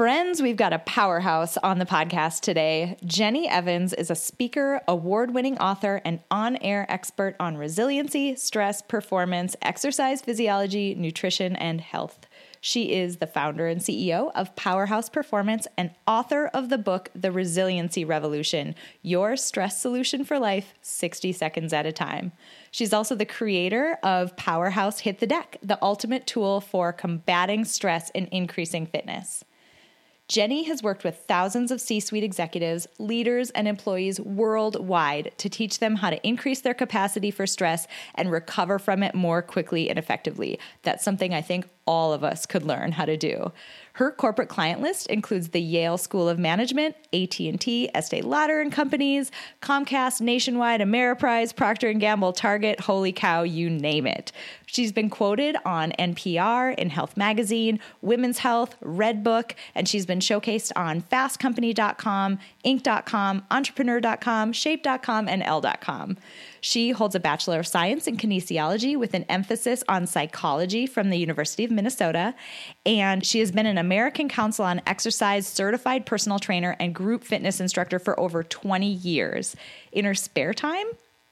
Friends, we've got a powerhouse on the podcast today. Jenny Evans is a speaker, award winning author, and on air expert on resiliency, stress, performance, exercise physiology, nutrition, and health. She is the founder and CEO of Powerhouse Performance and author of the book, The Resiliency Revolution Your Stress Solution for Life 60 Seconds at a Time. She's also the creator of Powerhouse Hit the Deck, the ultimate tool for combating stress and increasing fitness. Jenny has worked with thousands of C suite executives, leaders, and employees worldwide to teach them how to increase their capacity for stress and recover from it more quickly and effectively. That's something I think all of us could learn how to do. Her corporate client list includes the Yale School of Management, AT&T, Estee Lauder and Companies, Comcast, Nationwide, Ameriprise, Procter & Gamble, Target, holy cow, you name it. She's been quoted on NPR, in Health Magazine, Women's Health, Redbook, and she's been showcased on fastcompany.com, inc.com, entrepreneur.com, shape.com, and Elle.com. She holds a Bachelor of Science in Kinesiology with an emphasis on psychology from the University of Minnesota. And she has been an American Council on Exercise certified personal trainer and group fitness instructor for over 20 years. In her spare time,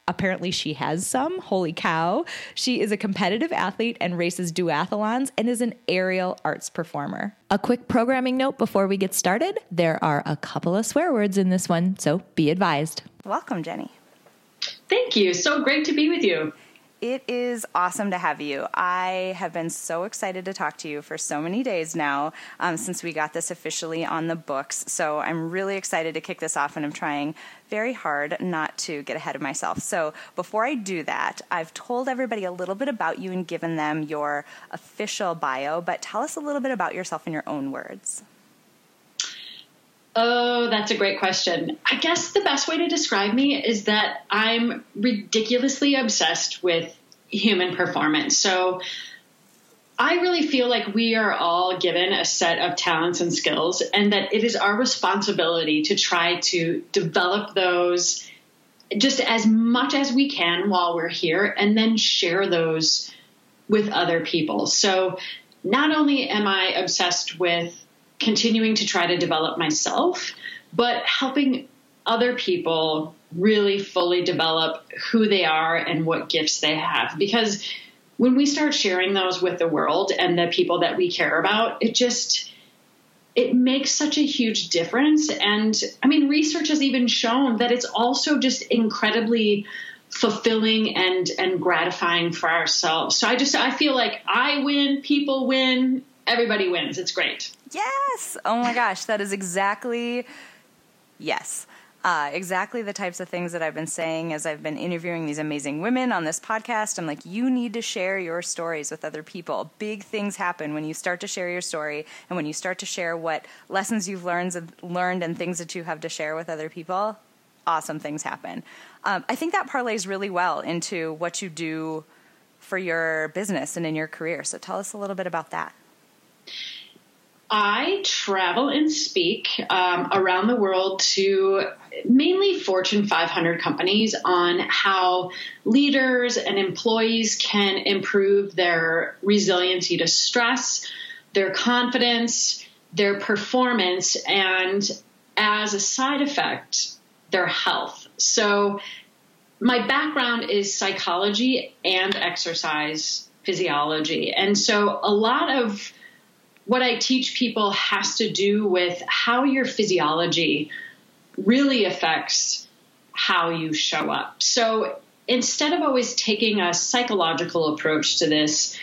apparently she has some. Holy cow. She is a competitive athlete and races duathlons and is an aerial arts performer. A quick programming note before we get started there are a couple of swear words in this one, so be advised. Welcome, Jenny. Thank you. So great to be with you. It is awesome to have you. I have been so excited to talk to you for so many days now um, since we got this officially on the books. So I'm really excited to kick this off, and I'm trying very hard not to get ahead of myself. So before I do that, I've told everybody a little bit about you and given them your official bio, but tell us a little bit about yourself in your own words. Oh, that's a great question. I guess the best way to describe me is that I'm ridiculously obsessed with human performance. So I really feel like we are all given a set of talents and skills, and that it is our responsibility to try to develop those just as much as we can while we're here, and then share those with other people. So not only am I obsessed with continuing to try to develop myself, but helping other people really fully develop who they are and what gifts they have. Because when we start sharing those with the world and the people that we care about, it just it makes such a huge difference. And I mean, research has even shown that it's also just incredibly fulfilling and and gratifying for ourselves. So I just I feel like I win, people win, everybody wins. It's great. Yes. Oh my gosh, that is exactly yes. Uh, exactly the types of things that I've been saying as I've been interviewing these amazing women on this podcast. I'm like, you need to share your stories with other people. Big things happen when you start to share your story and when you start to share what lessons you've learned, learned and things that you have to share with other people. Awesome things happen. Um, I think that parlays really well into what you do for your business and in your career. So tell us a little bit about that. I travel and speak um, around the world to mainly Fortune 500 companies on how leaders and employees can improve their resiliency to stress, their confidence, their performance, and as a side effect, their health. So, my background is psychology and exercise physiology. And so, a lot of what I teach people has to do with how your physiology really affects how you show up. So instead of always taking a psychological approach to this,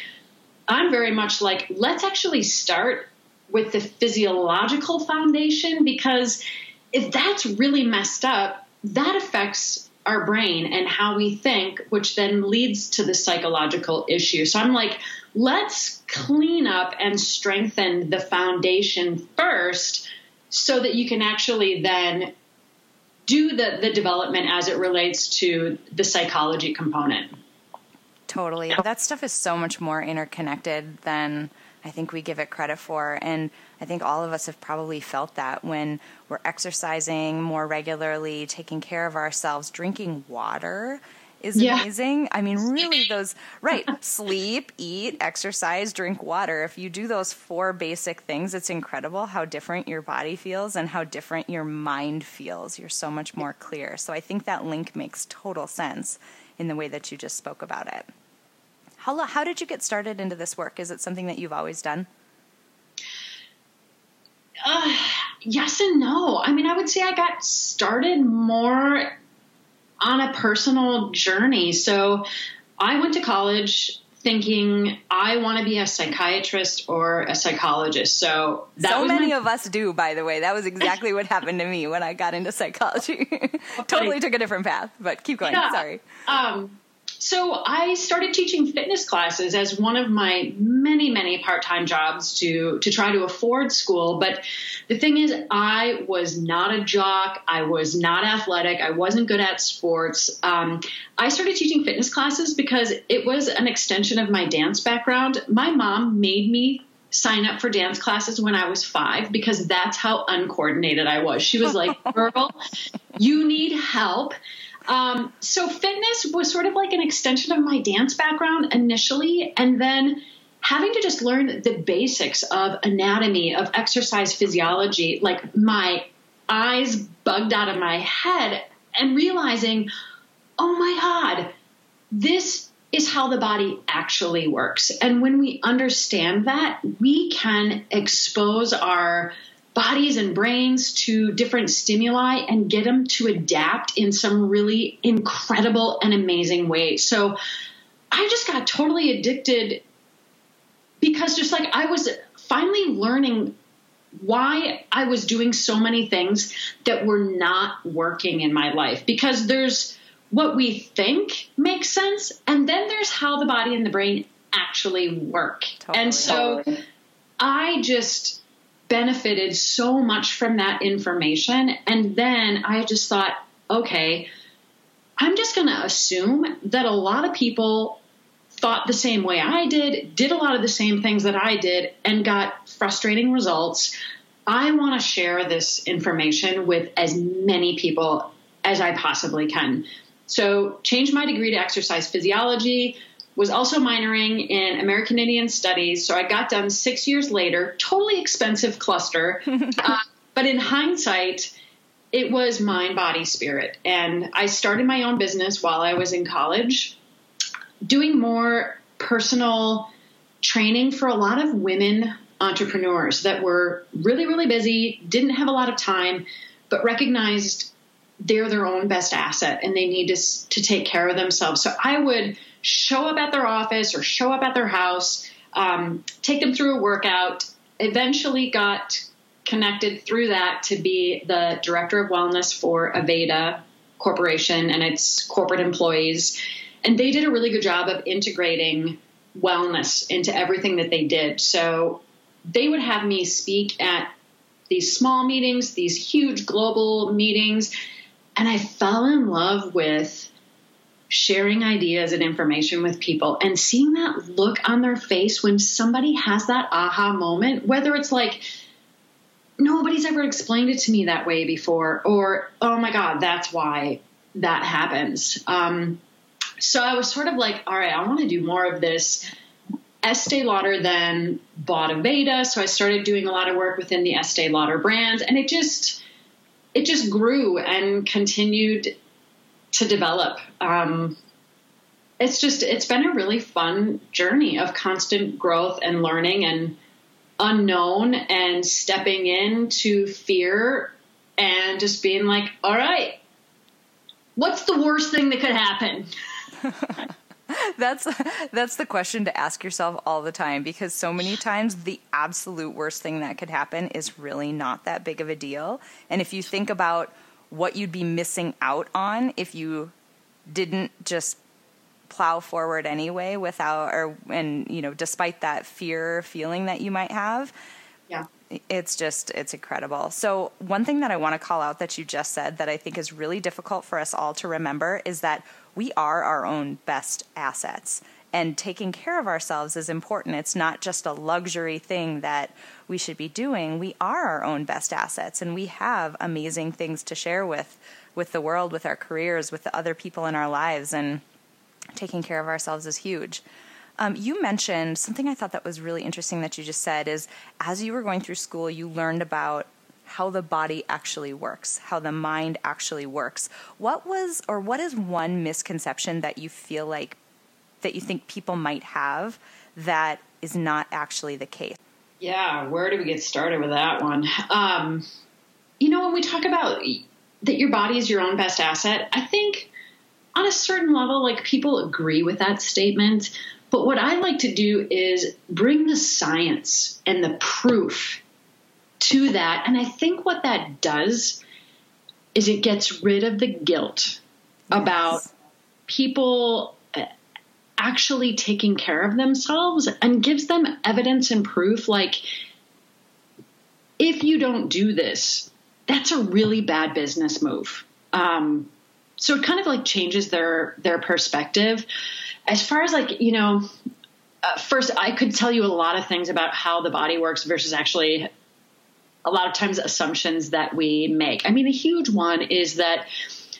I'm very much like, let's actually start with the physiological foundation because if that's really messed up, that affects our brain and how we think, which then leads to the psychological issue. So I'm like, let's clean up and strengthen the foundation first so that you can actually then do the, the development as it relates to the psychology component. Totally. That stuff is so much more interconnected than I think we give it credit for. And I think all of us have probably felt that when we're exercising more regularly, taking care of ourselves, drinking water is yeah. amazing. I mean, really, those, right, sleep, eat, exercise, drink water. If you do those four basic things, it's incredible how different your body feels and how different your mind feels. You're so much more clear. So I think that link makes total sense in the way that you just spoke about it. How, how did you get started into this work? Is it something that you've always done? Uh, yes and no. I mean, I would say I got started more on a personal journey. So I went to college thinking I want to be a psychiatrist or a psychologist. So so many my- of us do, by the way. That was exactly what happened to me when I got into psychology. totally took a different path, but keep going. Yeah. Sorry. Um, so I started teaching fitness classes as one of my many, many part-time jobs to to try to afford school. But the thing is, I was not a jock. I was not athletic. I wasn't good at sports. Um, I started teaching fitness classes because it was an extension of my dance background. My mom made me sign up for dance classes when I was five because that's how uncoordinated I was. She was like, "Girl, you need help." Um, so fitness was sort of like an extension of my dance background initially, and then having to just learn the basics of anatomy, of exercise physiology, like my eyes bugged out of my head, and realizing, oh my God, this is how the body actually works. And when we understand that, we can expose our bodies and brains to different stimuli and get them to adapt in some really incredible and amazing ways. So I just got totally addicted because just like I was finally learning why I was doing so many things that were not working in my life because there's what we think makes sense and then there's how the body and the brain actually work. Totally, and so. I just benefited so much from that information. And then I just thought, okay, I'm just going to assume that a lot of people thought the same way I did, did a lot of the same things that I did, and got frustrating results. I want to share this information with as many people as I possibly can. So, change my degree to exercise physiology, was also minoring in American Indian Studies. So I got done six years later, totally expensive cluster. uh, but in hindsight, it was mind, body, spirit. And I started my own business while I was in college, doing more personal training for a lot of women entrepreneurs that were really, really busy, didn't have a lot of time, but recognized they're their own best asset and they need to, to take care of themselves. So I would show up at their office or show up at their house, um, take them through a workout, eventually got connected through that to be the director of wellness for Aveda Corporation and its corporate employees. And they did a really good job of integrating wellness into everything that they did. So they would have me speak at these small meetings, these huge global meetings, and I fell in love with sharing ideas and information with people and seeing that look on their face when somebody has that aha moment, whether it's like, nobody's ever explained it to me that way before, or, oh my God, that's why that happens. Um, so I was sort of like, all right, I want to do more of this. Estee Lauder then bought Aveda, so I started doing a lot of work within the Estee Lauder brand, and it just it just grew and continued to develop. Um, it's just it's been a really fun journey of constant growth and learning and unknown and stepping into fear and just being like, all right, what's the worst thing that could happen? that's that's the question to ask yourself all the time because so many times the absolute worst thing that could happen is really not that big of a deal. And if you think about what you'd be missing out on if you didn't just plow forward anyway without or and you know despite that fear feeling that you might have yeah. it's just it's incredible. So one thing that i want to call out that you just said that i think is really difficult for us all to remember is that we are our own best assets and taking care of ourselves is important it's not just a luxury thing that we should be doing we are our own best assets and we have amazing things to share with with the world with our careers with the other people in our lives and taking care of ourselves is huge. Um, you mentioned something I thought that was really interesting that you just said is as you were going through school, you learned about how the body actually works, how the mind actually works. What was, or what is one misconception that you feel like that you think people might have that is not actually the case? Yeah, where do we get started with that one? Um, you know, when we talk about that your body is your own best asset, I think on a certain level, like people agree with that statement. But what I like to do is bring the science and the proof to that. And I think what that does is it gets rid of the guilt yes. about people actually taking care of themselves and gives them evidence and proof like, if you don't do this, that's a really bad business move. Um, so it kind of like changes their their perspective as far as like you know uh, first i could tell you a lot of things about how the body works versus actually a lot of times assumptions that we make i mean a huge one is that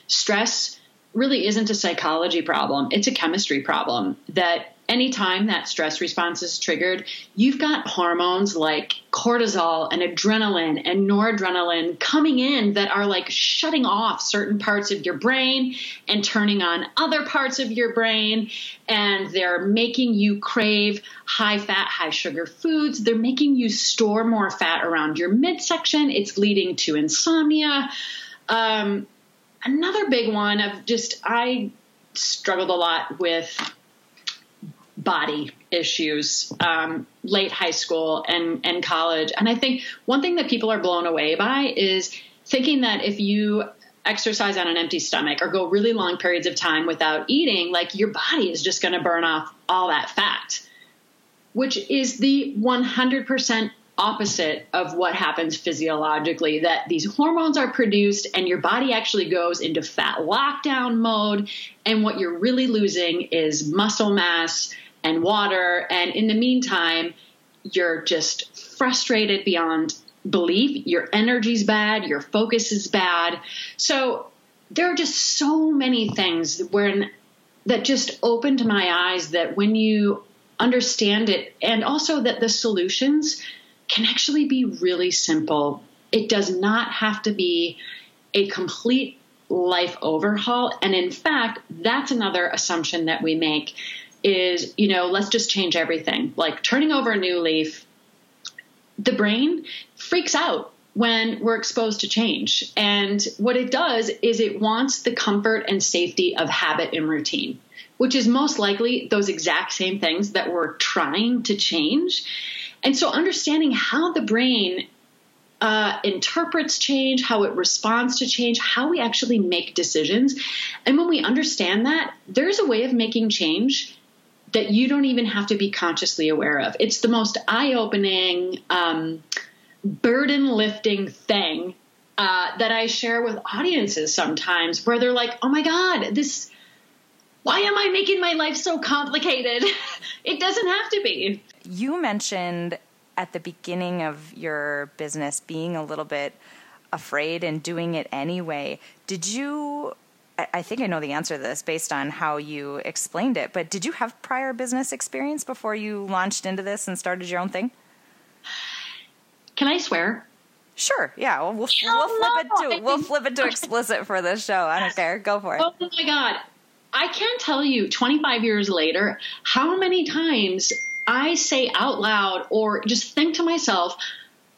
stress really isn't a psychology problem it's a chemistry problem that anytime that stress response is triggered, you've got hormones like cortisol and adrenaline and noradrenaline coming in that are like shutting off certain parts of your brain and turning on other parts of your brain. And they're making you crave high fat, high sugar foods. They're making you store more fat around your midsection. It's leading to insomnia. Um, another big one of just, I struggled a lot with body issues um, late high school and, and college. And I think one thing that people are blown away by is thinking that if you exercise on an empty stomach or go really long periods of time without eating, like your body is just going to burn off all that fat, which is the 100% opposite of what happens physiologically that these hormones are produced and your body actually goes into fat lockdown mode and what you're really losing is muscle mass and water. And in the meantime, you're just frustrated beyond belief. Your energy's bad, your focus is bad. So there are just so many things when that just opened my eyes that when you understand it and also that the solutions can actually be really simple. It does not have to be a complete life overhaul. And in fact, that's another assumption that we make is, you know, let's just change everything. Like turning over a new leaf, the brain freaks out when we're exposed to change. And what it does is it wants the comfort and safety of habit and routine, which is most likely those exact same things that we're trying to change. And so understanding how the brain uh, interprets change, how it responds to change, how we actually make decisions. And when we understand that, there's a way of making change that you don't even have to be consciously aware of. It's the most eye opening, um, burden lifting thing uh, that I share with audiences sometimes where they're like, oh my God, this, why am I making my life so complicated? it doesn't have to be. You mentioned at the beginning of your business being a little bit afraid and doing it anyway. Did you I think I know the answer to this based on how you explained it, but did you have prior business experience before you launched into this and started your own thing? Can I swear? Sure. Yeah. We'll, we'll, we'll flip it to we'll flip it to explicit for this show. I don't care. Go for it. Oh my god! I can't tell you. Twenty five years later, how many times I say out loud or just think to myself,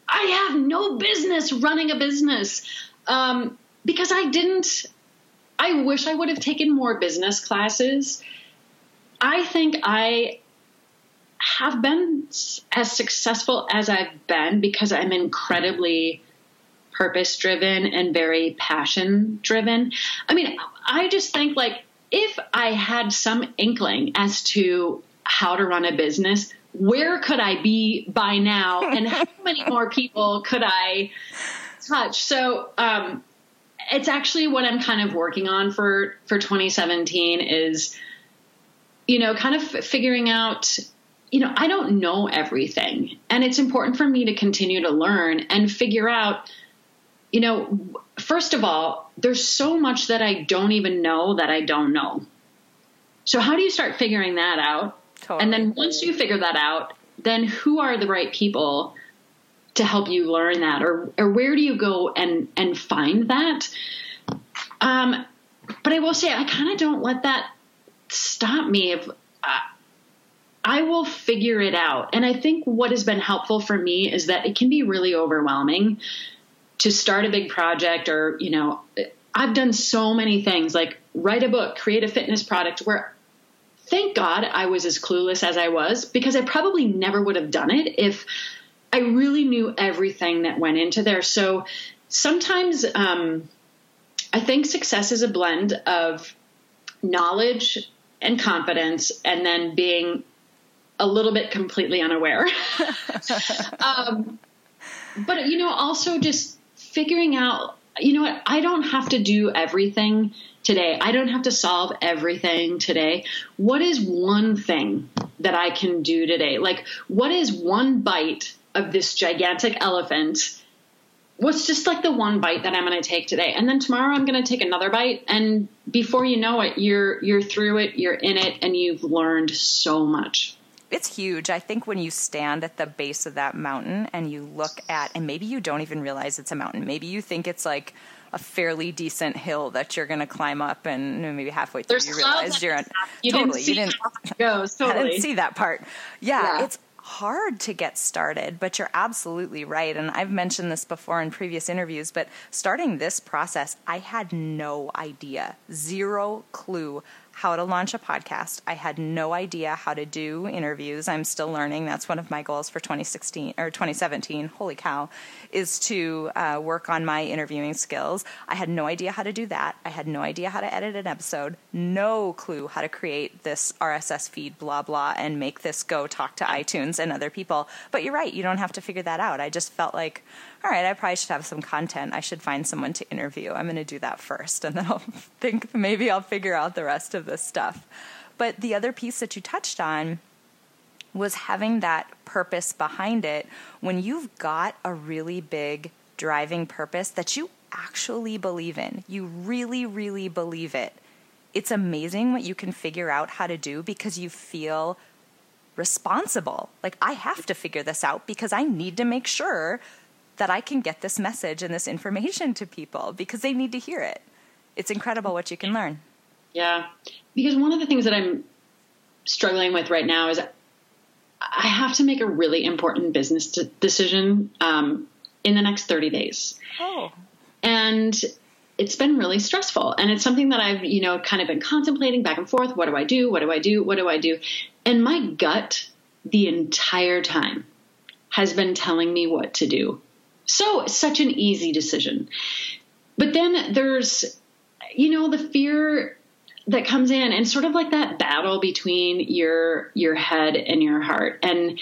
"I have no business running a business," um, because I didn't I wish I would have taken more business classes. I think I have been as successful as I've been because I'm incredibly purpose driven and very passion driven. I mean, I just think like if I had some inkling as to how to run a business, where could I be by now and how many more people could I touch? So, um, it's actually what I'm kind of working on for, for 2017 is, you know, kind of figuring out, you know, I don't know everything and it's important for me to continue to learn and figure out, you know, first of all, there's so much that I don't even know that I don't know. So how do you start figuring that out? Totally. And then once you figure that out, then who are the right people to help you learn that or or where do you go and and find that? Um but I will say I kind of don't let that stop me if uh, I will figure it out. And I think what has been helpful for me is that it can be really overwhelming to start a big project or, you know, I've done so many things like write a book, create a fitness product where thank God I was as clueless as I was because I probably never would have done it if I really knew everything that went into there. So sometimes um, I think success is a blend of knowledge and confidence and then being a little bit completely unaware. um, but, you know, also just figuring out, you know what, I don't have to do everything today. I don't have to solve everything today. What is one thing that I can do today? Like, what is one bite of this gigantic elephant? What's just like the one bite that I'm going to take today? And then tomorrow I'm going to take another bite. And before you know it, you're, you're through it, you're in it, and you've learned so much it's huge. I think when you stand at the base of that mountain and you look at, and maybe you don't even realize it's a mountain. Maybe you think it's like a fairly decent hill that you're going to climb up, and maybe halfway through There's you realize you're on. You totally, didn't you didn't. Goes, totally. I didn't see that part. Yeah, yeah, it's hard to get started, but you're absolutely right. And I've mentioned this before in previous interviews, but starting this process, I had no idea, zero clue how to launch a podcast. I had no idea how to do interviews. I'm still learning. That's one of my goals for 2016 or 2017. Holy cow, is to uh, work on my interviewing skills. I had no idea how to do that. I had no idea how to edit an episode. No clue how to create this RSS feed, blah blah, and make this go talk to iTunes and other people. But you're right. You don't have to figure that out. I just felt like all right, I probably should have some content. I should find someone to interview. I'm going to do that first, and then I'll think maybe I'll figure out the rest of this stuff. But the other piece that you touched on was having that purpose behind it when you've got a really big driving purpose that you actually believe in. You really, really believe it. It's amazing what you can figure out how to do because you feel responsible. Like, I have to figure this out because I need to make sure that I can get this message and this information to people because they need to hear it. It's incredible what you can learn. Yeah. Because one of the things that I'm struggling with right now is I have to make a really important business decision um, in the next 30 days. Oh. And it's been really stressful. And it's something that I've, you know, kind of been contemplating back and forth. What do I do? What do I do? What do I do? And my gut the entire time has been telling me what to do. So, such an easy decision. But then there's, you know, the fear that comes in and sort of like that battle between your your head and your heart and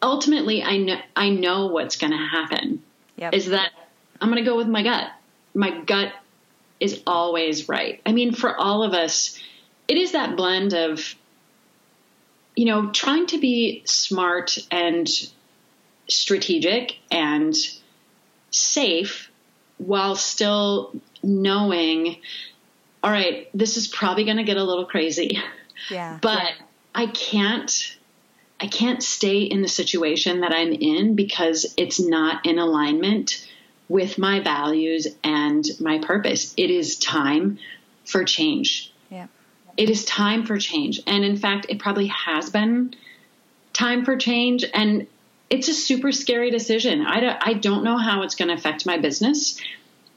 ultimately i know i know what's going to happen yep. is that i'm going to go with my gut my gut is always right i mean for all of us it is that blend of you know trying to be smart and strategic and safe while still knowing, all right, this is probably going to get a little crazy. Yeah. But yeah. I can't I can't stay in the situation that I'm in because it's not in alignment with my values and my purpose. It is time for change. Yeah. It is time for change. And in fact, it probably has been time for change and it's a super scary decision. I don't, I don't know how it's going to affect my business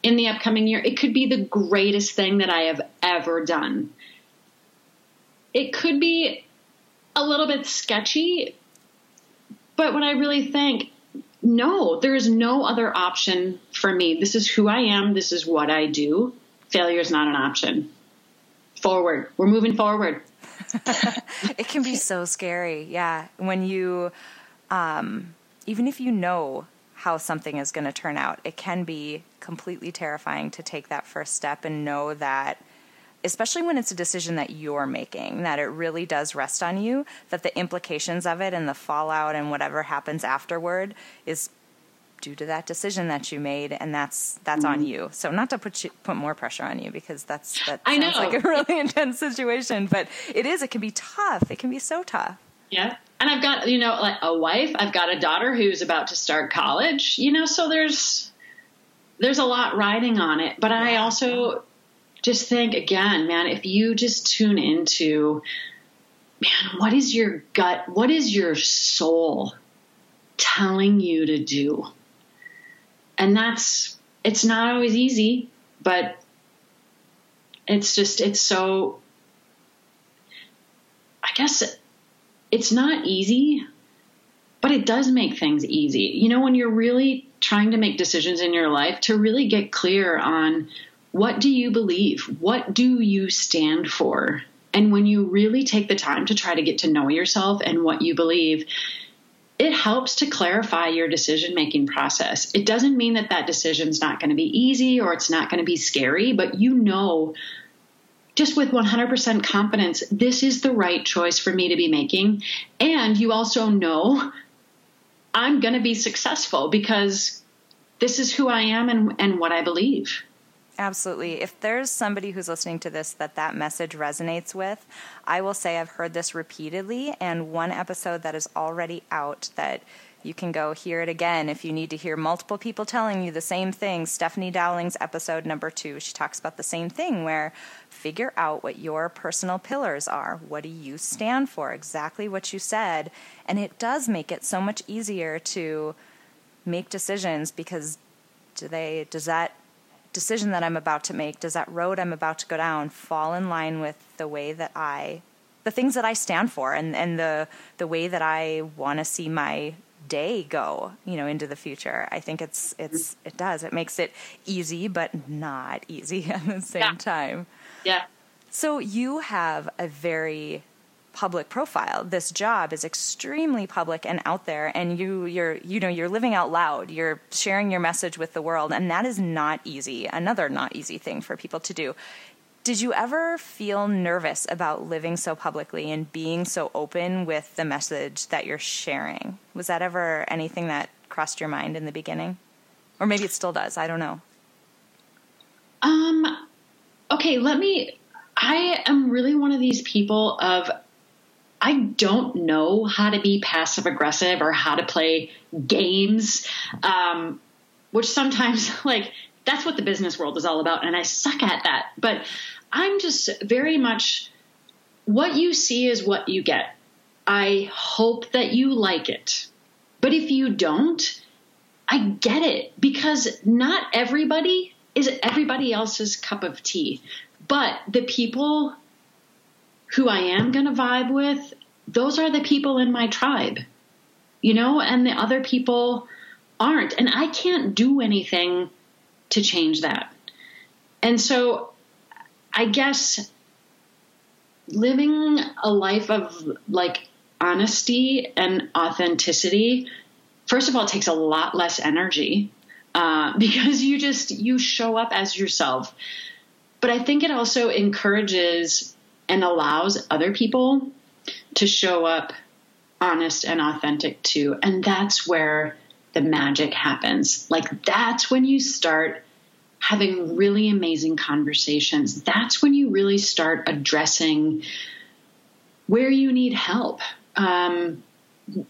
in the upcoming year. It could be the greatest thing that I have ever done. It could be a little bit sketchy, but what I really think, no, there is no other option for me. This is who I am. This is what I do. Failure is not an option. forward. We're moving forward. it can be so scary. Yeah. When you, um, even if you know how something is going to turn out, it can be completely terrifying to take that first step and know that especially when it's a decision that you're making, that it really does rest on you, that the implications of it and the fallout and whatever happens afterward is due to that decision that you made and that's that's mm-hmm. on you. So not to put you, put more pressure on you because that's that I sounds know. like a really intense situation, but it is it can be tough. It can be so tough. Yeah. And I've got, you know, like a wife, I've got a daughter who's about to start college, you know, so there's there's a lot riding on it, but I also just think again, man, if you just tune into, man, what is your gut? What is your soul telling you to do? And that's, it's not always easy, but it's just, it's so, I guess it's not easy, but it does make things easy. You know, when you're really trying to make decisions in your life, to really get clear on what do you believe? What do you stand for? And when you really take the time to try to get to know yourself and what you believe, it helps to clarify your decision making process. It doesn't mean that that decision's not going to be easy or it's not going to be scary, but you know just with 100% confidence, this is the right choice for me to be making. And you also know I'm going to be successful because this is who I am and, and what I believe. Absolutely. If there's somebody who's listening to this that that message resonates with, I will say I've heard this repeatedly, and one episode that is already out that you can go hear it again if you need to hear multiple people telling you the same thing. Stephanie Dowling's episode number two, she talks about the same thing where figure out what your personal pillars are. What do you stand for? Exactly what you said. And it does make it so much easier to make decisions because do they does that decision that I'm about to make, does that road I'm about to go down fall in line with the way that I, the things that I stand for and, and the, the way that I want to see my day go, you know, into the future. I think it's, it's, it does. It makes it easy, but not easy at the same yeah. time. Yeah. So you have a very public profile. This job is extremely public and out there and you you're you know you're living out loud. You're sharing your message with the world and that is not easy. Another not easy thing for people to do. Did you ever feel nervous about living so publicly and being so open with the message that you're sharing? Was that ever anything that crossed your mind in the beginning? Or maybe it still does. I don't know. Um okay, let me I am really one of these people of I don't know how to be passive aggressive or how to play games, um, which sometimes, like, that's what the business world is all about. And I suck at that. But I'm just very much what you see is what you get. I hope that you like it. But if you don't, I get it because not everybody is everybody else's cup of tea. But the people who I am going to vibe with, those are the people in my tribe, you know, and the other people aren't. And I can't do anything to change that. And so I guess living a life of like honesty and authenticity, first of all, takes a lot less energy uh, because you just you show up as yourself. But I think it also encourages and allows other people to show up honest and authentic too. And that's where the magic happens. Like, that's when you start having really amazing conversations. That's when you really start addressing where you need help. Um,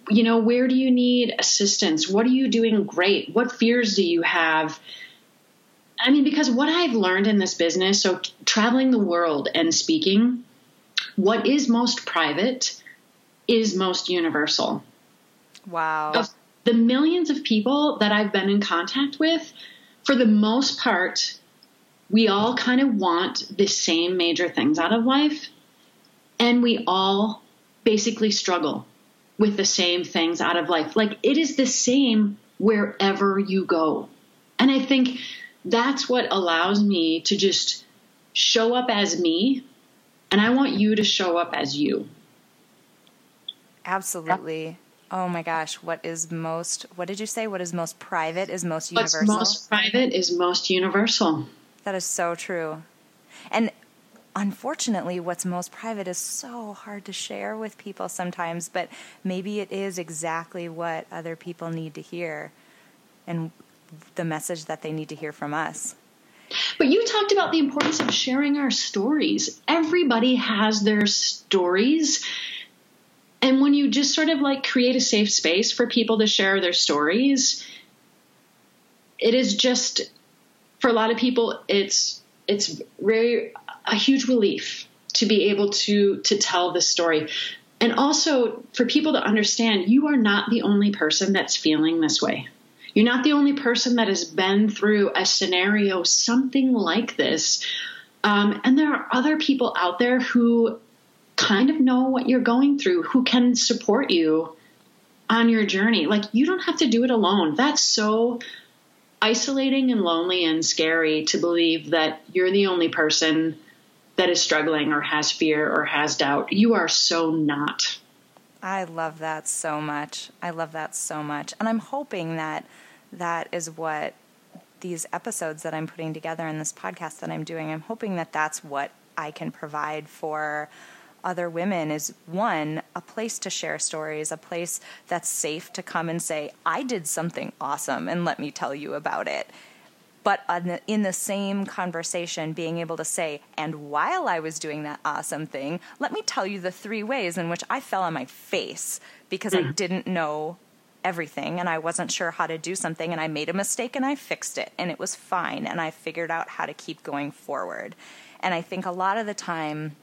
you know, where do you need assistance? What are you doing great? What fears do you have? I mean, because what I've learned in this business, so traveling the world and speaking, what is most private is most universal. Wow. Of the millions of people that I've been in contact with, for the most part, we all kind of want the same major things out of life. And we all basically struggle with the same things out of life. Like it is the same wherever you go. And I think that's what allows me to just show up as me And I want you to show up as you. Absolutely. Oh my gosh, what is most, what did you say? What is most private is most universal? What's most private is most universal. That is so true. And unfortunately, what's most private is so hard to share with people sometimes, but maybe it is exactly what other people need to hear and the message that they need to hear from us. But you talked about the importance of sharing our stories. Everybody has their stories. And when you just sort of like create a safe space for people to share their stories, it is just for a lot of people it's it's very a huge relief to be able to to tell the story. And also for people to understand you are not the only person that's feeling this way. You're not the only person that has been through a scenario something like this. Um, and there are other people out there who kind of know what you're going through, who can support you on your journey. Like, you don't have to do it alone. That's so isolating and lonely and scary to believe that you're the only person that is struggling or has fear or has doubt. You are so not. I love that so much. I love that so much. And I'm hoping that that is what these episodes that I'm putting together in this podcast that I'm doing, I'm hoping that that's what I can provide for other women is one, a place to share stories, a place that's safe to come and say, I did something awesome and let me tell you about it. But in the same conversation, being able to say, and while I was doing that awesome thing, let me tell you the three ways in which I fell on my face because mm. I didn't know everything and I wasn't sure how to do something and I made a mistake and I fixed it and it was fine and I figured out how to keep going forward. And I think a lot of the time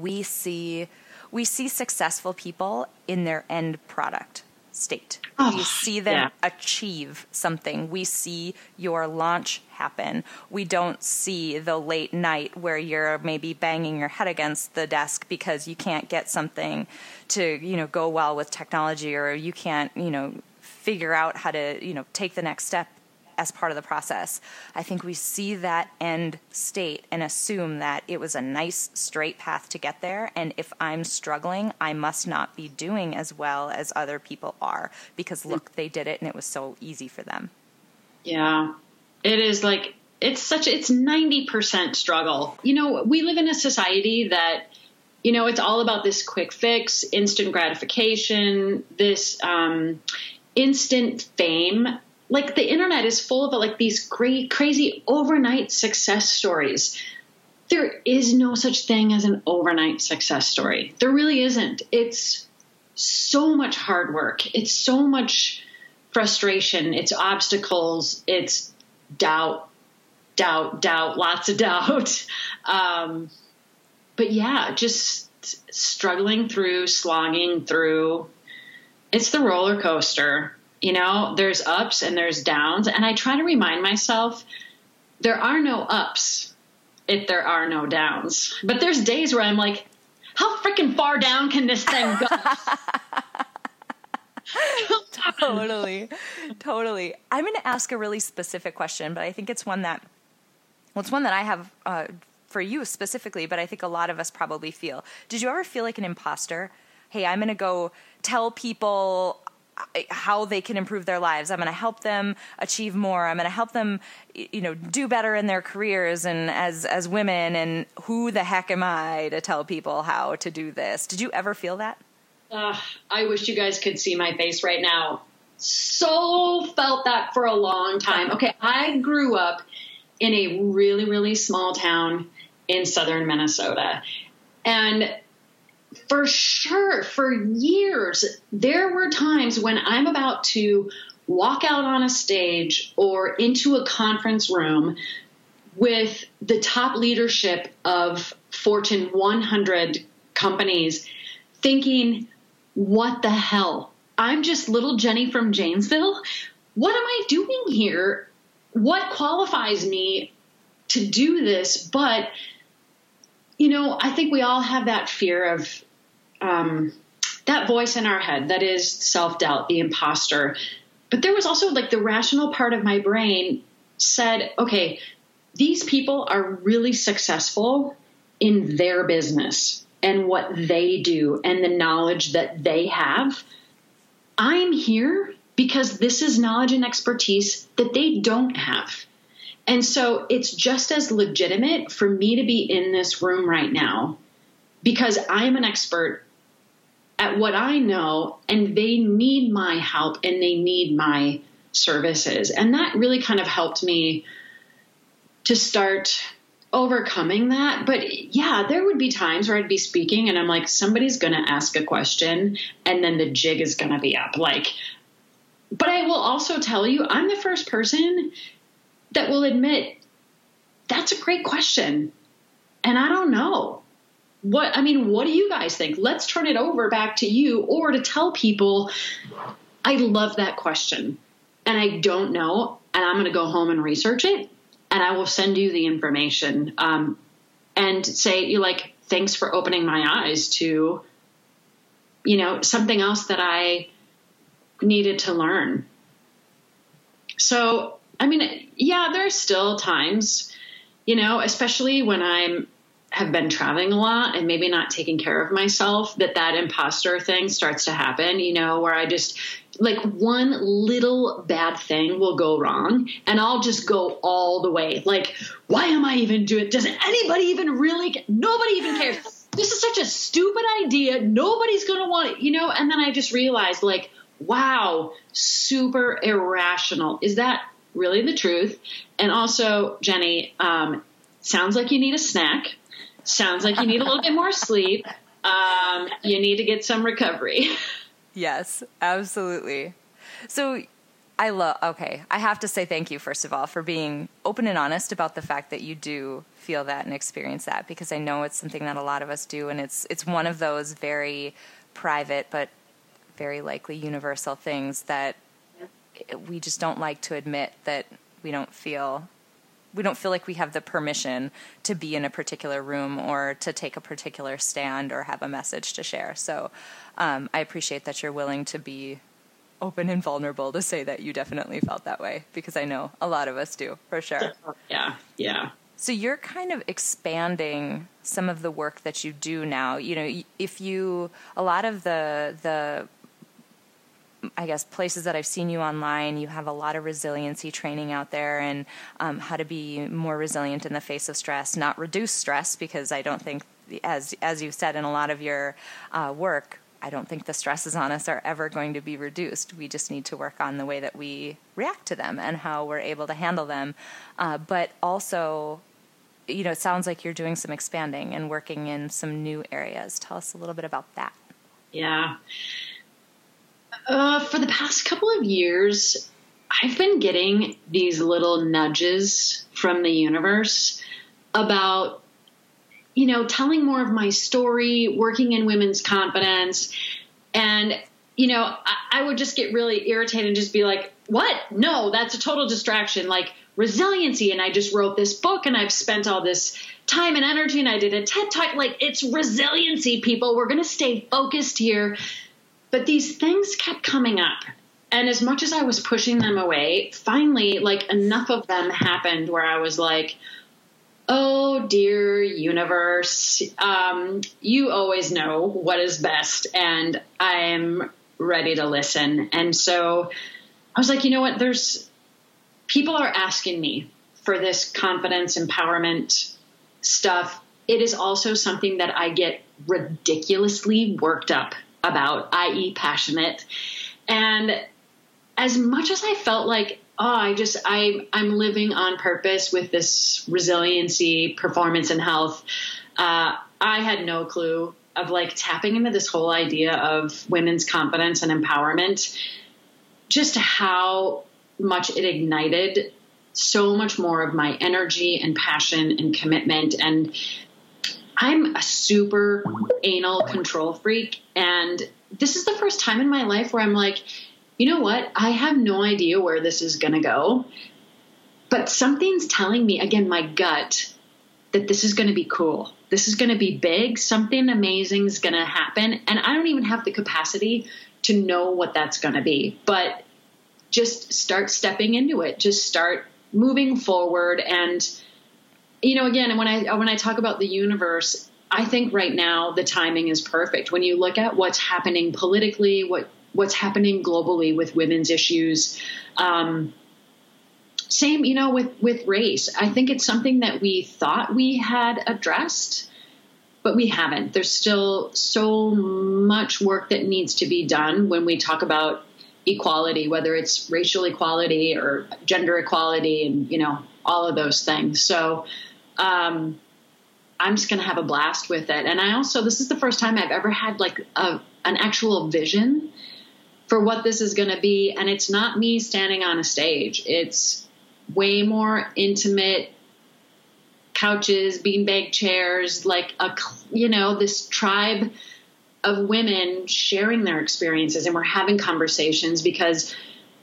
we see we see successful people in their end product state. Oh, we see them yeah. achieve something. We see your launch happen. We don't see the late night where you're maybe banging your head against the desk because you can't get something to, you know, go well with technology or you can't, you know, figure out how to, you know, take the next step as part of the process. I think we see that end state and assume that it was a nice straight path to get there. And if I'm struggling, I must not be doing as well as other people are because look, they did it and it was so easy for them. Yeah. It is like, it's such, it's 90% struggle. You know, we live in a society that, you know, it's all about this quick fix, instant gratification, this um, instant fame like the internet is full of like these great crazy overnight success stories. There is no such thing as an overnight success story. There really isn't. It's so much hard work. It's so much frustration. It's obstacles. It's doubt doubt doubt lots of doubt. Um, but yeah just struggling through slogging through. It's the roller coaster you know, there's ups and there's downs. And I try to remind myself there are no ups if there are no downs. But there's days where I'm like, how freaking far down can this thing go? totally. Totally. I'm going to ask a really specific question, but I think it's one that, well, it's one that I have uh, for you specifically, but I think a lot of us probably feel. Did you ever feel like an imposter? Hey, I'm going to go tell people how they can improve their lives. I'm going to help them achieve more. I'm going to help them, you know, do better in their careers and as as women. And who the heck am I to tell people how to do this? Did you ever feel that? Uh, I wish you guys could see my face right now. So felt that for a long time. Okay, I grew up in a really really small town in southern Minnesota, and for sure, for years, there were times when I'm about to walk out on a stage or into a conference room with the top leadership of Fortune 100 companies thinking, what the hell? I'm just little Jenny from Janesville. What am I doing here? What qualifies me to do this? But you know, I think we all have that fear of um, that voice in our head that is self doubt, the imposter. But there was also like the rational part of my brain said, okay, these people are really successful in their business and what they do and the knowledge that they have. I'm here because this is knowledge and expertise that they don't have. And so it's just as legitimate for me to be in this room right now because I'm an expert at what I know and they need my help and they need my services. And that really kind of helped me to start overcoming that. But yeah, there would be times where I'd be speaking and I'm like, somebody's going to ask a question and then the jig is going to be up. Like, but I will also tell you, I'm the first person that will admit that's a great question. And I don't know. What, I mean, what do you guys think? Let's turn it over back to you or to tell people, I love that question and I don't know, and I'm going to go home and research it and I will send you the information um, and say you like thanks for opening my eyes to you know something else that I needed to learn. So I mean, yeah, there are still times, you know, especially when I'm have been traveling a lot and maybe not taking care of myself that that imposter thing starts to happen you know where i just like one little bad thing will go wrong and I'll just go all the way. Like, why am I even doing Does anybody even really nobody even cares. This is such a stupid idea. Nobody's going to want it, you know? And then I just realized like, wow, super irrational. Is that really the truth? And also, Jenny, um, sounds like you need a snack. Sounds like you need a little bit more sleep. Um, you need to get some recovery. Yes, absolutely. So I love, okay, I have to say thank you, first of all, for being open and honest about the fact that you do feel that and experience that because I know it's something that a lot of us do. And it's, it's one of those very private, but very likely universal things that we just don't like to admit that we don't feel we don't feel like we have the permission to be in a particular room or to take a particular stand or have a message to share. So um, I appreciate that you're willing to be open and vulnerable to say that you definitely felt that way because I know a lot of us do for sure. Yeah, yeah. So you're kind of expanding some of the work that you do now. You know, if you a lot of the the I guess places that I've seen you online, you have a lot of resiliency training out there and um, how to be more resilient in the face of stress, not reduce stress, because I don't think, as as you've said in a lot of your uh, work, I don't think the stresses on us are ever going to be reduced. We just need to work on the way that we react to them and how we're able to handle them. Uh, but also, you know, it sounds like you're doing some expanding and working in some new areas. Tell us a little bit about that. Yeah. Uh, for the past couple of years, I've been getting these little nudges from the universe about you know, telling more of my story, working in women's confidence. And, you know, I, I would just get really irritated and just be like, what? No, that's a total distraction. Like resiliency. And I just wrote this book and I've spent all this time and energy and I did a TED talk. Like it's resiliency, people. We're going to stay focused here. But these things kept coming up. And as much as I was pushing them away, finally, like enough of them happened where I was like, oh dear universe, um, you always know what is best, and I'm ready to listen. And so I was like, you know what? There's people are asking me for this confidence, empowerment stuff. It is also something that I get ridiculously worked up about, i.e., passionate. And as much as I felt like oh, I just I I'm living on purpose with this resiliency, performance, and health. Uh, I had no clue of like tapping into this whole idea of women's confidence and empowerment. Just how much it ignited so much more of my energy and passion and commitment and I'm a super anal control freak and this is the first time in my life where I'm like you know what? I have no idea where this is going to go. But something's telling me, again, my gut, that this is going to be cool. This is going to be big. Something amazing is going to happen. And I don't even have the capacity to know what that's going to be. But just start stepping into it. Just start moving forward. And you know, again, when I when I talk about the universe, I think right now the timing is perfect. When you look at what's happening politically, what what's happening globally with women's issues, um, same, you know, with with race. I think it's something that we thought we had addressed, but we haven't. There's still so much work that needs to be done when we talk about equality, whether it's racial equality or gender equality, and you know all of those things. So. Um, I'm just going to have a blast with it. And I also, this is the first time I've ever had like a, an actual vision for what this is going to be. And it's not me standing on a stage, it's way more intimate couches, beanbag chairs, like a, you know, this tribe of women sharing their experiences. And we're having conversations because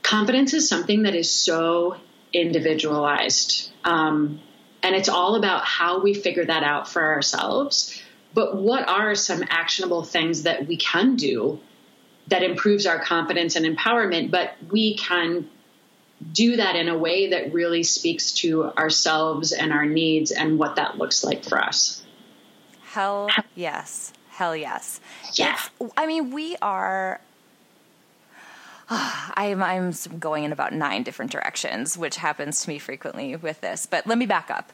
confidence is something that is so individualized. Um, and it's all about how we figure that out for ourselves. But what are some actionable things that we can do that improves our confidence and empowerment? But we can do that in a way that really speaks to ourselves and our needs and what that looks like for us. Hell yes. Hell yes. Yeah. It's, I mean, we are I'm I'm going in about nine different directions, which happens to me frequently with this. But let me back up.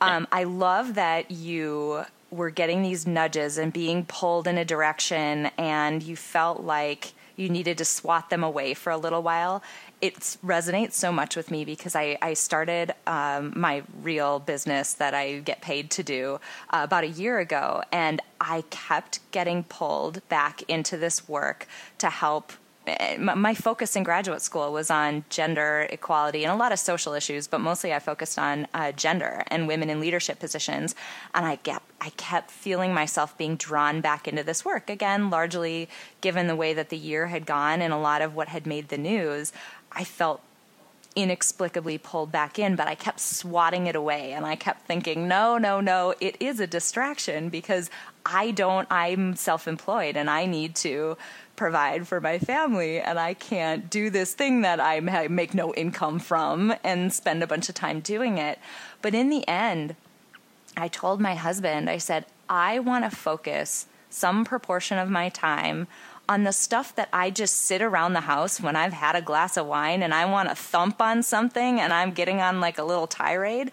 Um, I love that you were getting these nudges and being pulled in a direction, and you felt like you needed to swat them away for a little while. It resonates so much with me because I, I started um, my real business that I get paid to do uh, about a year ago, and I kept getting pulled back into this work to help my focus in graduate school was on gender equality and a lot of social issues, but mostly I focused on uh, gender and women in leadership positions. And I kept, I kept feeling myself being drawn back into this work again, largely given the way that the year had gone and a lot of what had made the news. I felt inexplicably pulled back in, but I kept swatting it away and I kept thinking, no, no, no, it is a distraction because I don't, I'm self employed and I need to provide for my family and I can't do this thing that I make no income from and spend a bunch of time doing it. But in the end, I told my husband, I said, I want to focus some proportion of my time on the stuff that I just sit around the house when I've had a glass of wine and I want to thump on something and I'm getting on like a little tirade.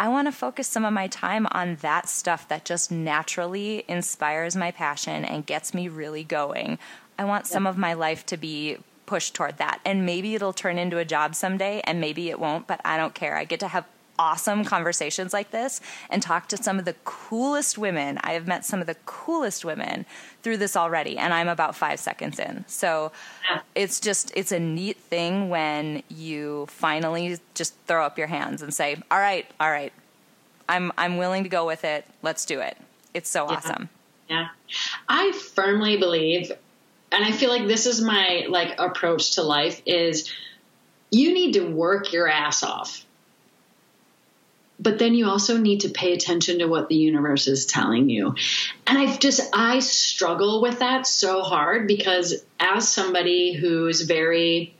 I want to focus some of my time on that stuff that just naturally inspires my passion and gets me really going. I want some of my life to be pushed toward that. And maybe it'll turn into a job someday and maybe it won't, but I don't care. I get to have awesome conversations like this and talk to some of the coolest women. I have met some of the coolest women through this already, and I'm about five seconds in. So it's just, it's a neat thing when you finally just throw up your hands and say, all right, all right, I'm, I'm willing to go with it. Let's do it. It's so yeah. awesome. Yeah. I firmly believe and I feel like this is my like approach to life is you need to work your ass off. But then you also need to pay attention to what the universe is telling you. And I've just, I struggle with that so hard because as somebody who's very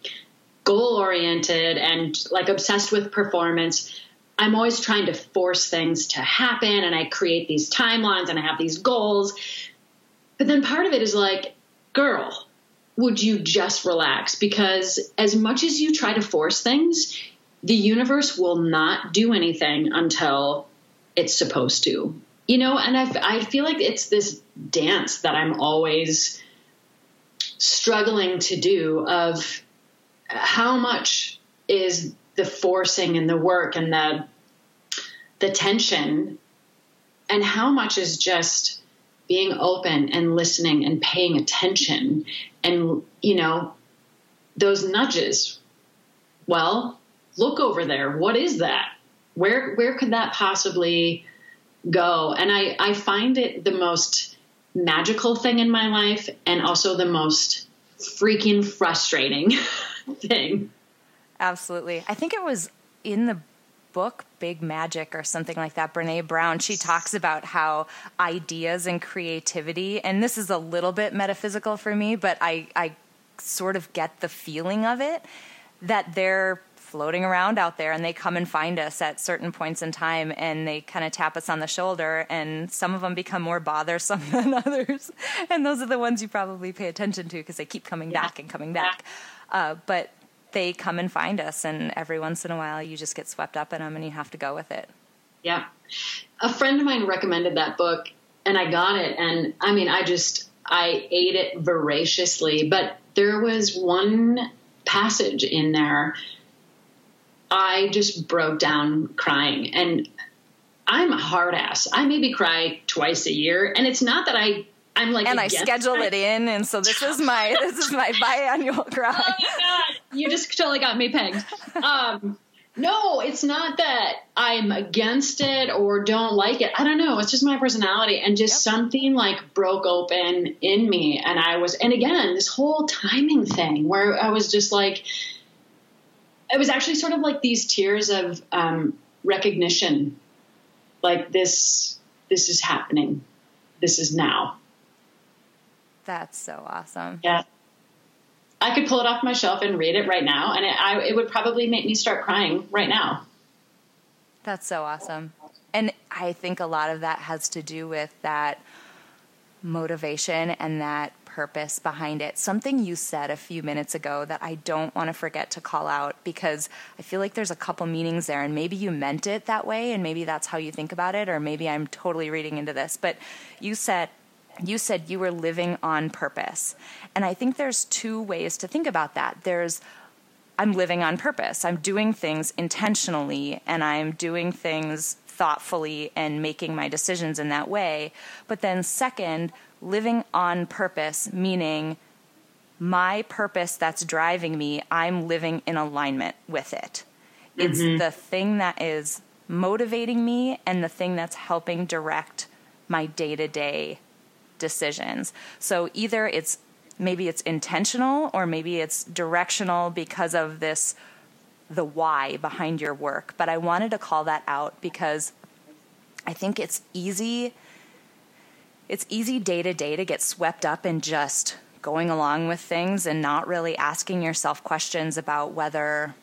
goal oriented and like obsessed with performance, I'm always trying to force things to happen and I create these timelines and I have these goals. But then part of it is like, girl, would you just relax? Because as much as you try to force things, the universe will not do anything until it's supposed to. You know, and I, I feel like it's this dance that I'm always struggling to do of how much is the forcing and the work and the the tension and how much is just being open and listening and paying attention and you know those nudges well look over there. What is that? Where where could that possibly go? And i i find it the most magical thing in my life and also the most freaking frustrating thing. Absolutely. I think it was in the book big magic or something like that brene brown. She talks about how ideas and creativity and this is a little bit metaphysical for me but i i sort of get the feeling of it that they're floating around out there and they come and find us at certain points in time and they kind of tap us on the shoulder and some of them become more bothersome than others. And those are the ones you probably pay attention to because they keep coming yeah. back and coming back. Uh, but they come and find us and every once in a while you just get swept up in them and you have to go with it. Yeah. A friend of mine recommended that book and i got it and i mean i just i ate it voraciously but there was one passage in there I just broke down crying. And I'm a hard ass. I maybe cry twice a year. And it's not that I I'm like And I schedule it in and so this is my this is my biannual cry. Oh my god. You just totally got me pegged. Um no, it's not that I'm against it or don't like it. I don't know. It's just my personality and just yep. something like broke open in me. And I was, and again, this whole timing thing where I was just like, it was actually sort of like these tears of um, recognition, like this, this is happening, this is now. That's so awesome. Yeah. I could pull it off my shelf and read it right now, and it, I, it would probably make me start crying right now. That's so awesome. And I think a lot of that has to do with that motivation and that purpose behind it. Something you said a few minutes ago that I don't want to forget to call out because I feel like there's a couple meanings there, and maybe you meant it that way, and maybe that's how you think about it, or maybe I'm totally reading into this. But you said you said you were living on purpose. And I think there's two ways to think about that. There's I'm living on purpose. I'm doing things intentionally and I'm doing things thoughtfully and making my decisions in that way. But then, second, living on purpose, meaning my purpose that's driving me, I'm living in alignment with it. It's mm-hmm. the thing that is motivating me and the thing that's helping direct my day to day decisions. So either it's maybe it's intentional or maybe it's directional because of this the why behind your work. But I wanted to call that out because I think it's easy it's easy day to day to get swept up in just going along with things and not really asking yourself questions about whether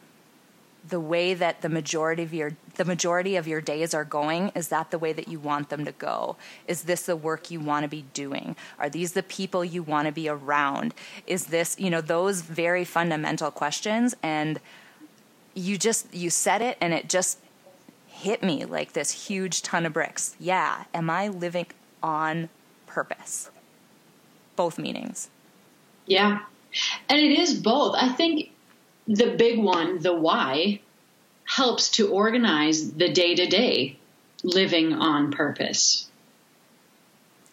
the way that the majority of your the majority of your days are going is that the way that you want them to go? Is this the work you want to be doing? Are these the people you want to be around? Is this you know those very fundamental questions and you just you said it and it just hit me like this huge ton of bricks. Yeah am i living on purpose both meanings yeah and it is both i think the big one, the why, helps to organize the day to day living on purpose.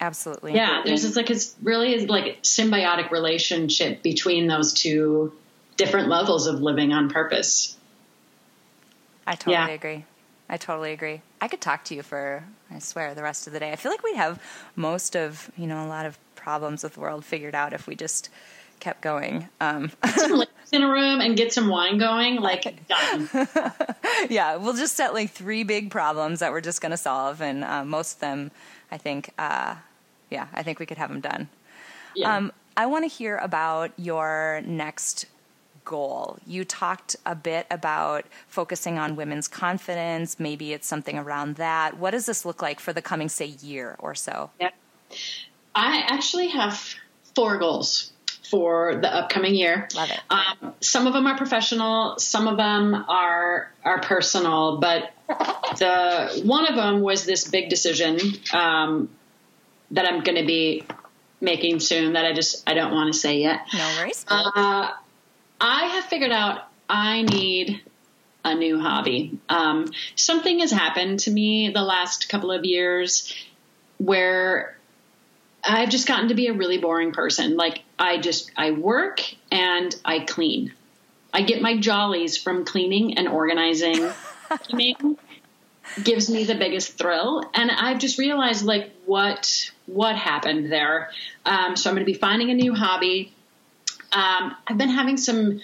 Absolutely. Yeah, there's this like it's really is like symbiotic relationship between those two different levels of living on purpose. I totally yeah. agree. I totally agree. I could talk to you for I swear the rest of the day. I feel like we'd have most of, you know, a lot of problems with the world figured out if we just kept going. Um, in a room and get some wine going, like done. yeah, we'll just set like three big problems that we're just going to solve, and uh, most of them, I think, uh, yeah, I think we could have them done. Yeah. Um, I want to hear about your next goal. You talked a bit about focusing on women's confidence. Maybe it's something around that. What does this look like for the coming, say, year or so? Yeah. I actually have four goals for the upcoming year. Love it. Um, some of them are professional, some of them are are personal, but the one of them was this big decision um, that I'm going to be making soon that I just I don't want to say yet. No worries. Uh, I have figured out I need a new hobby. Um, something has happened to me the last couple of years where I've just gotten to be a really boring person. Like I just I work and I clean. I get my jollies from cleaning and organizing. cleaning gives me the biggest thrill, and I've just realized like what what happened there. Um, so I'm going to be finding a new hobby. Um, I've been having some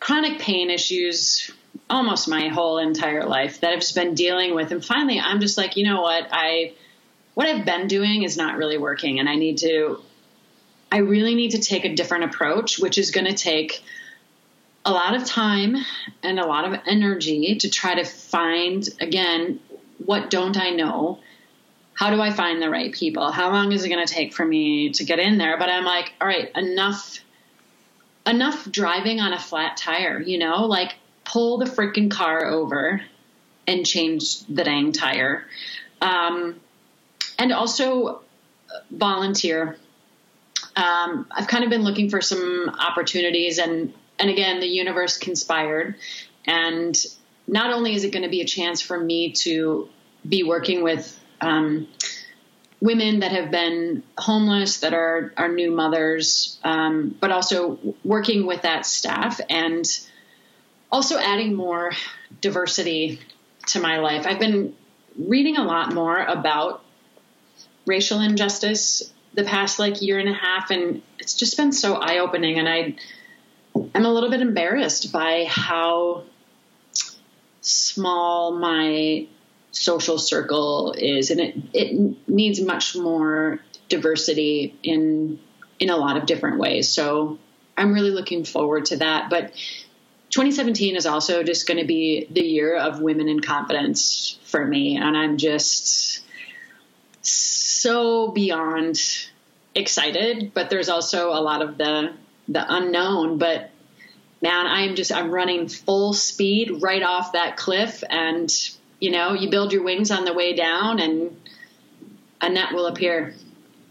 chronic pain issues almost my whole entire life that I've just been dealing with, and finally I'm just like, you know what, I what I've been doing is not really working, and I need to. I really need to take a different approach, which is going to take a lot of time and a lot of energy to try to find again what don't I know? How do I find the right people? How long is it going to take for me to get in there? But I'm like, all right, enough enough driving on a flat tire, you know? Like pull the freaking car over and change the dang tire. Um, and also volunteer. Um, I've kind of been looking for some opportunities, and and again, the universe conspired. And not only is it going to be a chance for me to be working with um, women that have been homeless, that are are new mothers, um, but also working with that staff and also adding more diversity to my life. I've been reading a lot more about racial injustice the past like year and a half, and it's just been so eye opening. And I, I'm a little bit embarrassed by how small my social circle is, and it it needs much more diversity in in a lot of different ways. So I'm really looking forward to that. But 2017 is also just going to be the year of women in confidence for me, and I'm just so beyond excited. But there's also a lot of the the unknown. But man, I'm just I'm running full speed right off that cliff, and you know, you build your wings on the way down, and a net will appear.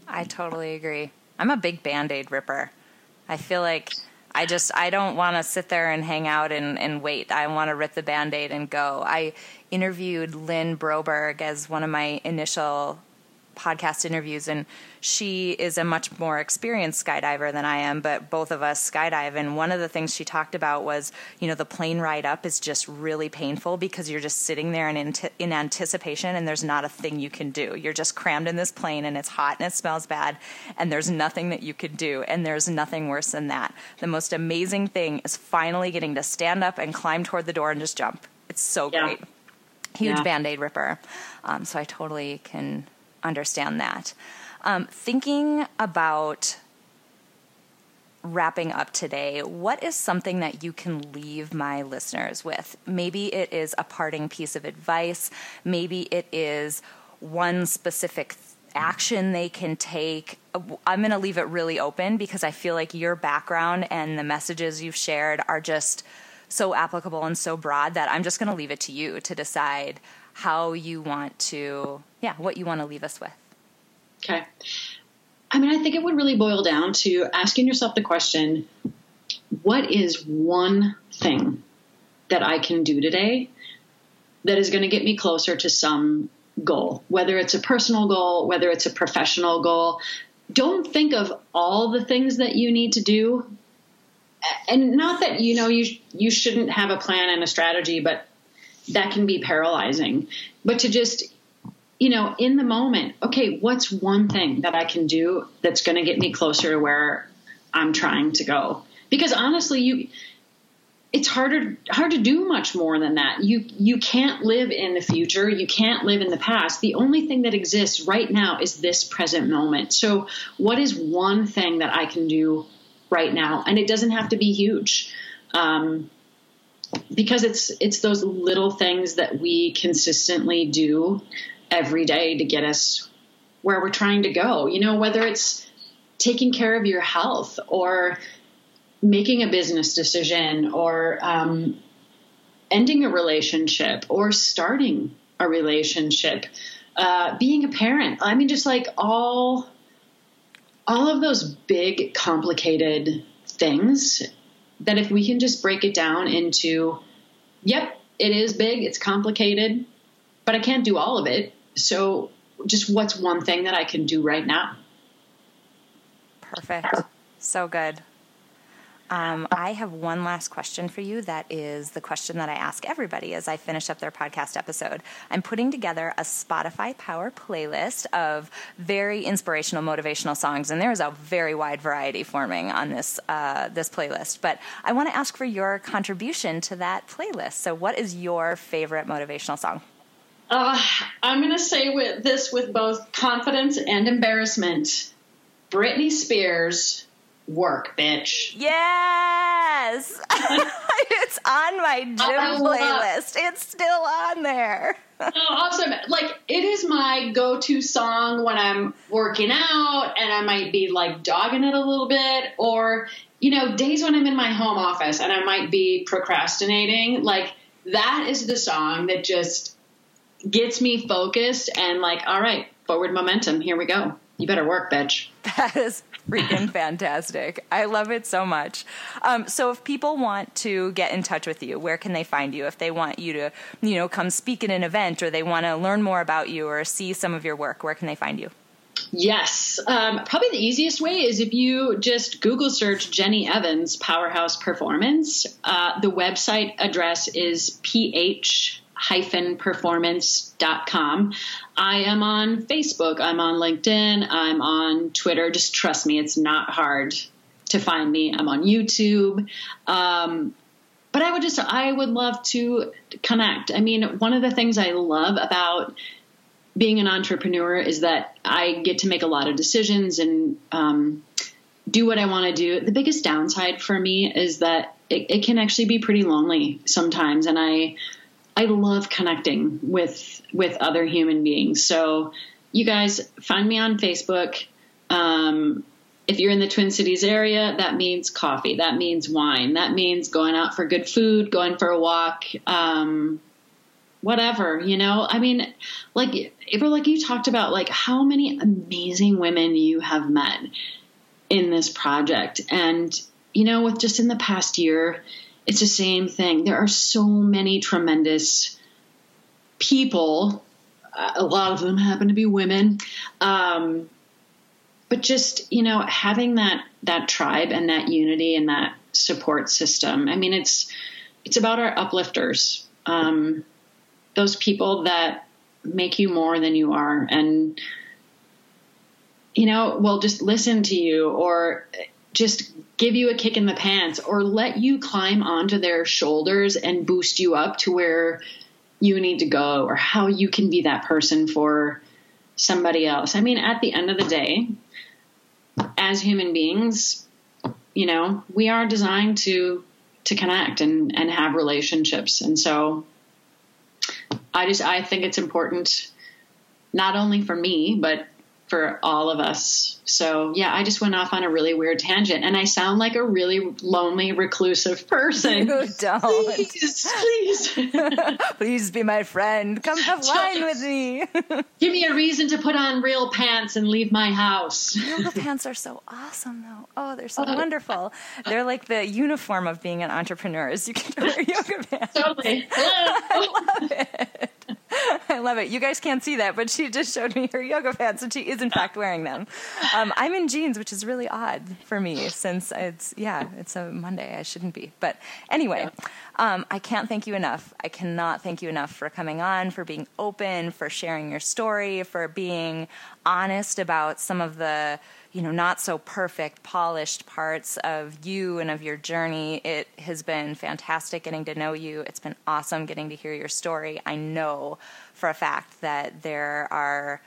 I totally agree. I'm a big band aid ripper. I feel like I just I don't want to sit there and hang out and, and wait. I want to rip the band aid and go. I interviewed Lynn Broberg as one of my initial podcast interviews, and she is a much more experienced skydiver than I am, but both of us skydive. And one of the things she talked about was, you know, the plane ride up is just really painful because you're just sitting there in, in anticipation and there's not a thing you can do. You're just crammed in this plane and it's hot and it smells bad and there's nothing that you could do. And there's nothing worse than that. The most amazing thing is finally getting to stand up and climb toward the door and just jump. It's so yeah. great. Huge yeah. band aid ripper. Um, so I totally can understand that. Um, thinking about wrapping up today, what is something that you can leave my listeners with? Maybe it is a parting piece of advice, maybe it is one specific action they can take. I'm going to leave it really open because I feel like your background and the messages you've shared are just so applicable and so broad that I'm just going to leave it to you to decide how you want to, yeah, what you want to leave us with. Okay. I mean, I think it would really boil down to asking yourself the question what is one thing that I can do today that is going to get me closer to some goal, whether it's a personal goal, whether it's a professional goal? Don't think of all the things that you need to do. And not that you know you you shouldn't have a plan and a strategy, but that can be paralyzing. But to just you know, in the moment, okay, what's one thing that I can do that's going to get me closer to where I'm trying to go? Because honestly, you it's harder hard to do much more than that. You you can't live in the future, you can't live in the past. The only thing that exists right now is this present moment. So, what is one thing that I can do right now? And it doesn't have to be huge. Um, because it's it's those little things that we consistently do every day to get us where we're trying to go. You know, whether it's taking care of your health or making a business decision or um, ending a relationship or starting a relationship, uh, being a parent. I mean, just like all all of those big, complicated things that if we can just break it down into, yep, it is big, it's complicated, but I can't do all of it. So, just what's one thing that I can do right now? Perfect. So good. Um, I have one last question for you. That is the question that I ask everybody as I finish up their podcast episode. I'm putting together a Spotify Power playlist of very inspirational, motivational songs, and there is a very wide variety forming on this uh, this playlist. But I want to ask for your contribution to that playlist. So, what is your favorite motivational song? Uh, I'm going to say with this with both confidence and embarrassment. Britney Spears, work, bitch. Yes, it's on my gym uh, playlist. It's still on there. oh, awesome. Like it is my go-to song when I'm working out and I might be like dogging it a little bit or you know, days when I'm in my home office and I might be procrastinating, like that is the song that just gets me focused and like, all right, forward momentum. Here we go. You better work, bitch. That is freaking fantastic. I love it so much. Um, so, if people want to get in touch with you, where can they find you? If they want you to, you know, come speak at an event, or they want to learn more about you, or see some of your work, where can they find you? Yes. Um, probably the easiest way is if you just Google search Jenny Evans Powerhouse Performance. Uh, the website address is ph performance.com. I am on Facebook, I'm on LinkedIn, I'm on Twitter. Just trust me, it's not hard to find me. I'm on YouTube. Um, but I would just, I would love to connect. I mean, one of the things I love about being an entrepreneur is that I get to make a lot of decisions and um, do what I want to do. The biggest downside for me is that it, it, can actually be pretty lonely sometimes, and I I love connecting with with other human beings. So you guys find me on Facebook. Um, if you're in the Twin Cities area, that means coffee. That means wine. That means going out for good food, going for a walk. Um, whatever, you know? I mean, like, April, like you talked about, like how many amazing women you have met in this project. And, you know, with just in the past year, it's the same thing. There are so many tremendous people. A lot of them happen to be women. Um, but just, you know, having that, that tribe and that unity and that support system. I mean, it's, it's about our uplifters. Um, those people that make you more than you are and you know will just listen to you or just give you a kick in the pants or let you climb onto their shoulders and boost you up to where you need to go or how you can be that person for somebody else. I mean, at the end of the day, as human beings, you know, we are designed to to connect and and have relationships. And so I just I think it's important not only for me but for all of us. So yeah, I just went off on a really weird tangent, and I sound like a really lonely, reclusive person. You don't. Please, please, please be my friend. Come have wine with me. Give me a reason to put on real pants and leave my house. Yoga pants are so awesome, though. Oh, they're so oh. wonderful. They're like the uniform of being an entrepreneur. Is you can wear yoga pants. Totally. I love it. I love it. You guys can't see that, but she just showed me her yoga pants, and she is in fact wearing them. Um, I'm in jeans, which is really odd for me since it's yeah, it's a Monday. I shouldn't be, but anyway, um, I can't thank you enough. I cannot thank you enough for coming on, for being open, for sharing your story, for being honest about some of the you know, not so perfect, polished parts of you and of your journey. It has been fantastic getting to know you. It's been awesome getting to hear your story. I know for a fact that there are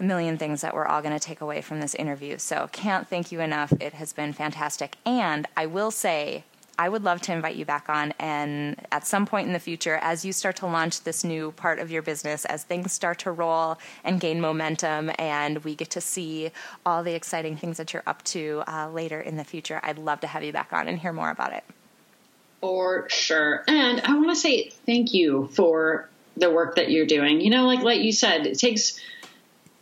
a million things that we're all going to take away from this interview. So, can't thank you enough. It has been fantastic. And I will say, I would love to invite you back on. And at some point in the future, as you start to launch this new part of your business, as things start to roll and gain momentum, and we get to see all the exciting things that you're up to uh, later in the future, I'd love to have you back on and hear more about it. For sure. And I want to say thank you for the work that you're doing. You know, like like you said, it takes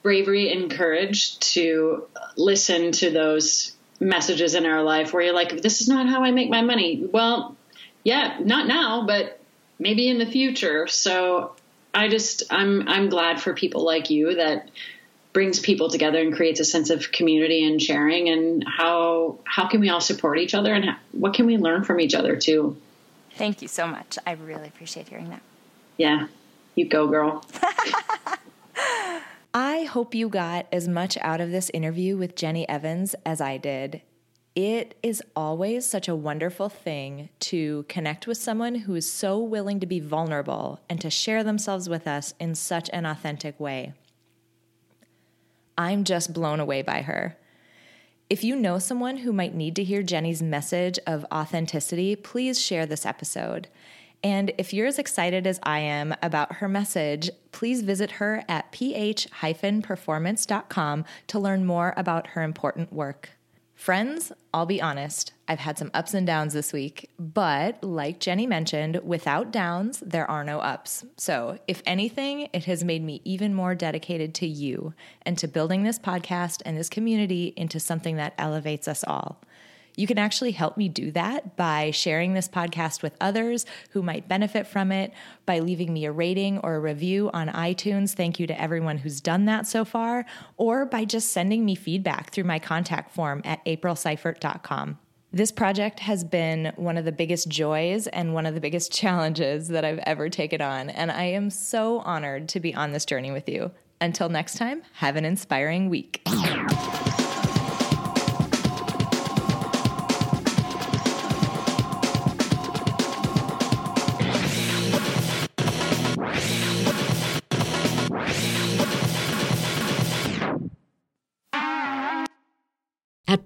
bravery and courage to listen to those messages in our life where you're like, this is not how I make my money. Well, yeah, not now, but maybe in the future. So I just I'm I'm glad for people like you that brings people together and creates a sense of community and sharing and how how can we all support each other and how, what can we learn from each other too. Thank you so much. I really appreciate hearing that. Yeah. You go, girl. I hope you got as much out of this interview with Jenny Evans as I did. It is always such a wonderful thing to connect with someone who is so willing to be vulnerable and to share themselves with us in such an authentic way. I'm just blown away by her. If you know someone who might need to hear Jenny's message of authenticity, please share this episode. And if you're as excited as I am about her message, please visit her at ph-performance.com to learn more about her important work. Friends, I'll be honest, I've had some ups and downs this week, but like Jenny mentioned, without downs, there are no ups. So, if anything, it has made me even more dedicated to you and to building this podcast and this community into something that elevates us all. You can actually help me do that by sharing this podcast with others who might benefit from it, by leaving me a rating or a review on iTunes. Thank you to everyone who's done that so far, or by just sending me feedback through my contact form at aprilseifert.com. This project has been one of the biggest joys and one of the biggest challenges that I've ever taken on, and I am so honored to be on this journey with you. Until next time, have an inspiring week.